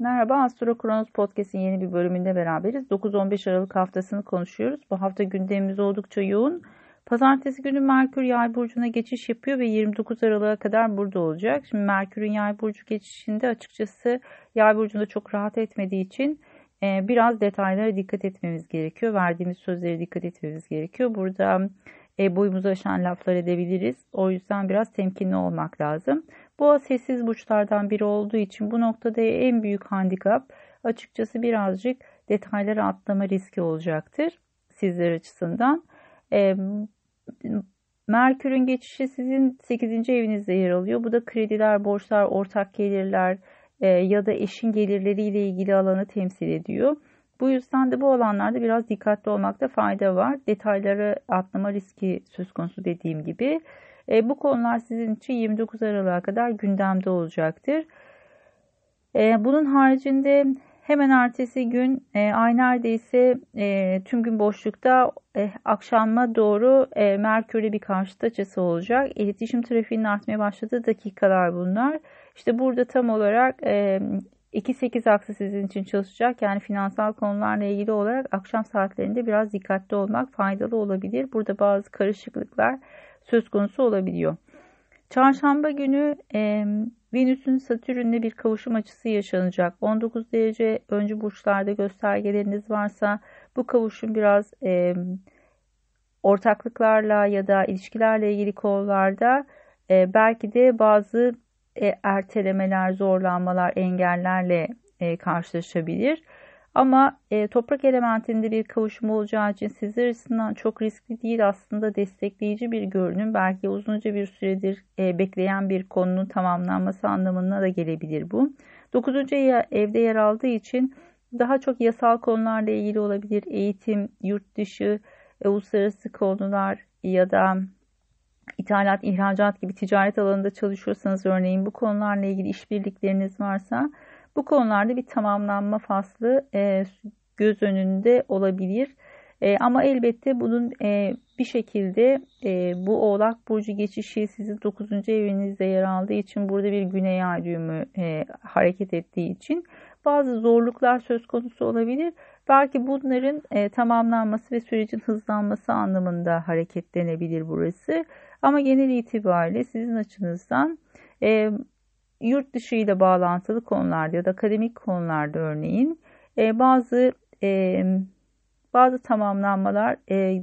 Merhaba Astro Kronos Podcast'in yeni bir bölümünde beraberiz. 9-15 Aralık haftasını konuşuyoruz. Bu hafta gündemimiz oldukça yoğun. Pazartesi günü Merkür Yay burcuna geçiş yapıyor ve 29 Aralık'a kadar burada olacak. Şimdi Merkür'ün Yay burcu geçişinde açıkçası Yay burcunda çok rahat etmediği için e, biraz detaylara dikkat etmemiz gerekiyor. Verdiğimiz sözlere dikkat etmemiz gerekiyor. Burada e, boyumuzu aşan laflar edebiliriz. O yüzden biraz temkinli olmak lazım. Boğa sessiz burçlardan biri olduğu için bu noktada en büyük handikap açıkçası birazcık detayları atlama riski olacaktır sizler açısından. E, Merkür'ün geçişi sizin 8. evinizde yer alıyor. Bu da krediler, borçlar, ortak gelirler e, ya da eşin gelirleriyle ilgili alanı temsil ediyor. Bu yüzden de bu alanlarda biraz dikkatli olmakta fayda var. Detayları atlama riski söz konusu dediğim gibi. E, bu konular sizin için 29 Aralık'a kadar gündemde olacaktır. E, bunun haricinde hemen ertesi gün e, ay neredeyse e, tüm gün boşlukta e, akşama doğru e, Merkür'e bir karşıt açısı olacak. İletişim trafiğinin artmaya başladığı dakikalar bunlar. İşte burada tam olarak e, 2-8 aksı sizin için çalışacak. Yani finansal konularla ilgili olarak akşam saatlerinde biraz dikkatli olmak faydalı olabilir. Burada bazı karışıklıklar söz konusu olabiliyor. Çarşamba günü e, Venüs'ün Satürn'le bir kavuşum açısı yaşanacak. 19 derece öncü burçlarda göstergeleriniz varsa bu kavuşum biraz e, ortaklıklarla ya da ilişkilerle ilgili konularda e, belki de bazı e, ertelemeler, zorlanmalar, engellerle e, karşılaşabilir. Ama e, toprak elementinde bir kavuşum olacağı için sizler açısından çok riskli değil aslında destekleyici bir görünüm. Belki uzunca bir süredir bekleyen bir konunun tamamlanması anlamına da gelebilir bu. 9. evde yer aldığı için daha çok yasal konularla ilgili olabilir. Eğitim, yurt dışı, uluslararası konular ya da ithalat, ihracat gibi ticaret alanında çalışıyorsanız örneğin bu konularla ilgili işbirlikleriniz varsa bu konularda bir tamamlanma faslı e, göz önünde olabilir. E, ama elbette bunun e, bir şekilde e, bu Oğlak Burcu geçişi sizin 9. evinizde yer aldığı için burada bir güney ay düğümü e, hareket ettiği için bazı zorluklar söz konusu olabilir. Belki bunların e, tamamlanması ve sürecin hızlanması anlamında hareketlenebilir burası. Ama genel itibariyle sizin açınızdan e, yurt dışı ile bağlantılı konularda ya da akademik konularda örneğin e, bazı e, bazı tamamlanmalar e,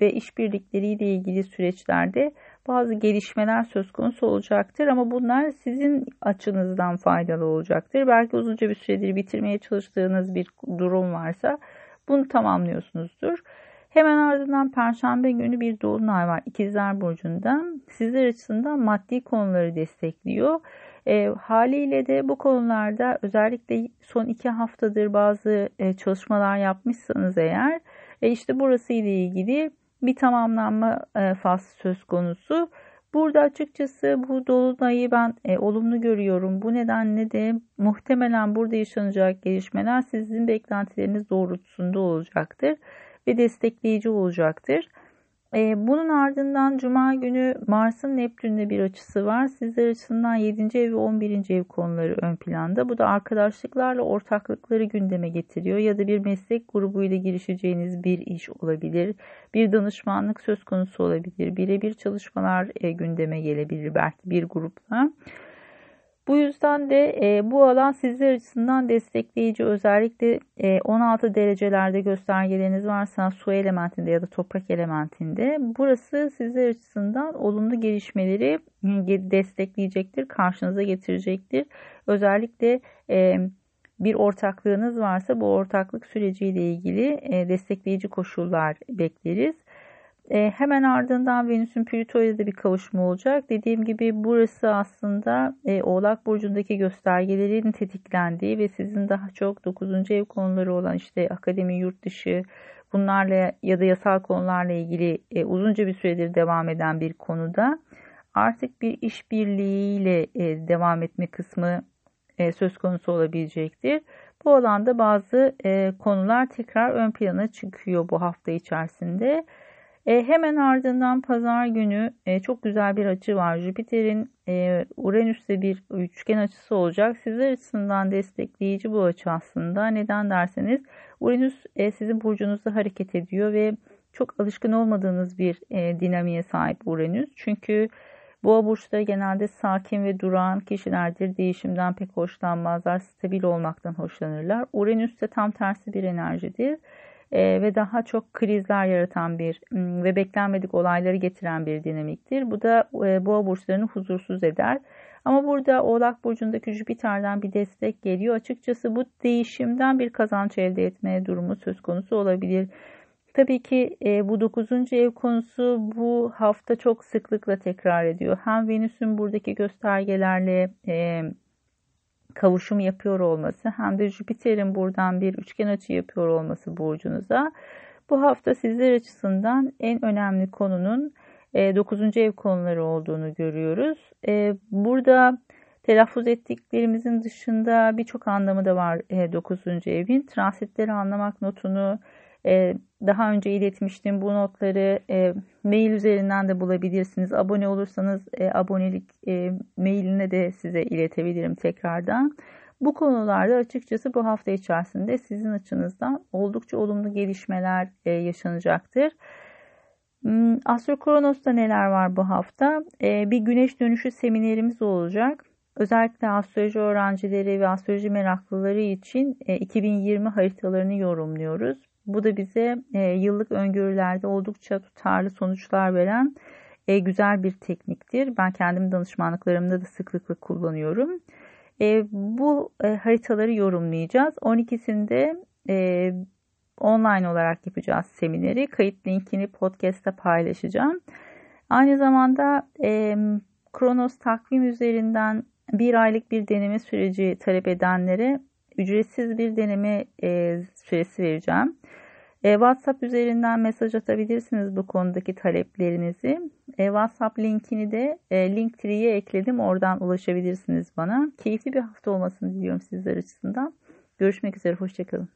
ve işbirlikleriyle ilgili süreçlerde bazı gelişmeler söz konusu olacaktır ama bunlar sizin açınızdan faydalı olacaktır. Belki uzunca bir süredir bitirmeye çalıştığınız bir durum varsa bunu tamamlıyorsunuzdur. Hemen ardından Perşembe günü bir dolunay var İkizler Burcu'nda. Sizler açısından maddi konuları destekliyor. E, haliyle de bu konularda özellikle son iki haftadır bazı e, çalışmalar yapmışsanız eğer e, işte burası ile ilgili bir tamamlanma e, faslı söz konusu. Burada açıkçası bu dolunayı ben e, olumlu görüyorum. Bu nedenle de muhtemelen burada yaşanacak gelişmeler sizin beklentileriniz doğrultusunda olacaktır ve destekleyici olacaktır. Ee, bunun ardından Cuma günü Mars'ın Neptün'le bir açısı var. Sizler açısından 7. ev ve 11. ev konuları ön planda. Bu da arkadaşlıklarla ortaklıkları gündeme getiriyor. Ya da bir meslek grubuyla girişeceğiniz bir iş olabilir. Bir danışmanlık söz konusu olabilir. Birebir çalışmalar e, gündeme gelebilir belki bir grupla. Bu yüzden de e, bu alan sizler açısından destekleyici özellikle e, 16 derecelerde göstergeleriniz varsa su elementinde ya da toprak elementinde burası sizler açısından olumlu gelişmeleri destekleyecektir, karşınıza getirecektir. Özellikle e, bir ortaklığınız varsa bu ortaklık süreciyle ilgili e, destekleyici koşullar bekleriz. E, hemen ardından Venüs'ün Plüto'ya da bir kavuşma olacak. Dediğim gibi burası aslında e, Oğlak Burcu'ndaki göstergelerin tetiklendiği ve sizin daha çok 9. ev konuları olan işte akademi, yurt dışı bunlarla ya da yasal konularla ilgili e, uzunca bir süredir devam eden bir konuda artık bir işbirliğiyle e, devam etme kısmı e, söz konusu olabilecektir. Bu alanda bazı e, konular tekrar ön plana çıkıyor bu hafta içerisinde. E, hemen ardından pazar günü e, çok güzel bir açı var. Jüpiter'in e, Uranüs'te bir üçgen açısı olacak. Sizler açısından destekleyici bu açı aslında. Neden derseniz Uranüs e, sizin burcunuzda hareket ediyor ve çok alışkın olmadığınız bir e, dinamiğe sahip Uranüs. Çünkü Boğa burçları genelde sakin ve duran kişilerdir. Değişimden pek hoşlanmazlar. Stabil olmaktan hoşlanırlar. Uranüs de tam tersi bir enerjidir. E, ve daha çok krizler yaratan bir ve beklenmedik olayları getiren bir dinamiktir. Bu da e, boğa burçlarını huzursuz eder. Ama burada Oğlak Burcu'ndaki Jüpiter'den bir destek geliyor. Açıkçası bu değişimden bir kazanç elde etme durumu söz konusu olabilir. Tabii ki e, bu 9. ev konusu bu hafta çok sıklıkla tekrar ediyor. Hem Venüs'ün buradaki göstergelerle e, kavuşum yapıyor olması hem de Jüpiter'in buradan bir üçgen açı yapıyor olması burcunuza. Bu hafta sizler açısından en önemli konunun e, 9. ev konuları olduğunu görüyoruz. E, burada telaffuz ettiklerimizin dışında birçok anlamı da var e, 9. evin. Transitleri anlamak notunu, ee, daha önce iletmiştim bu notları e, mail üzerinden de bulabilirsiniz. Abone olursanız e, abonelik e, mailine de size iletebilirim tekrardan. Bu konularda açıkçası bu hafta içerisinde sizin açınızdan oldukça olumlu gelişmeler yaşanacaktır. Hmm, Astro Kronos'ta neler var bu hafta? Bir güneş dönüşü seminerimiz olacak. Özellikle astroloji öğrencileri ve astroloji meraklıları için 2020 haritalarını yorumluyoruz. Bu da bize e, yıllık öngörülerde oldukça tutarlı sonuçlar veren e, güzel bir tekniktir. Ben kendim danışmanlıklarımda da sıklıkla kullanıyorum. E, bu e, haritaları yorumlayacağız. 12'sinde e, online olarak yapacağız semineri. Kayıt linkini podcast'ta paylaşacağım. Aynı zamanda e, Kronos takvim üzerinden bir aylık bir deneme süreci talep edenlere ücretsiz bir deneme e, süresi vereceğim. E, WhatsApp üzerinden mesaj atabilirsiniz bu konudaki taleplerinizi. E, WhatsApp linkini de e, Linktree'ye ekledim. Oradan ulaşabilirsiniz bana. Keyifli bir hafta olmasını diliyorum sizler açısından. Görüşmek üzere. Hoşçakalın.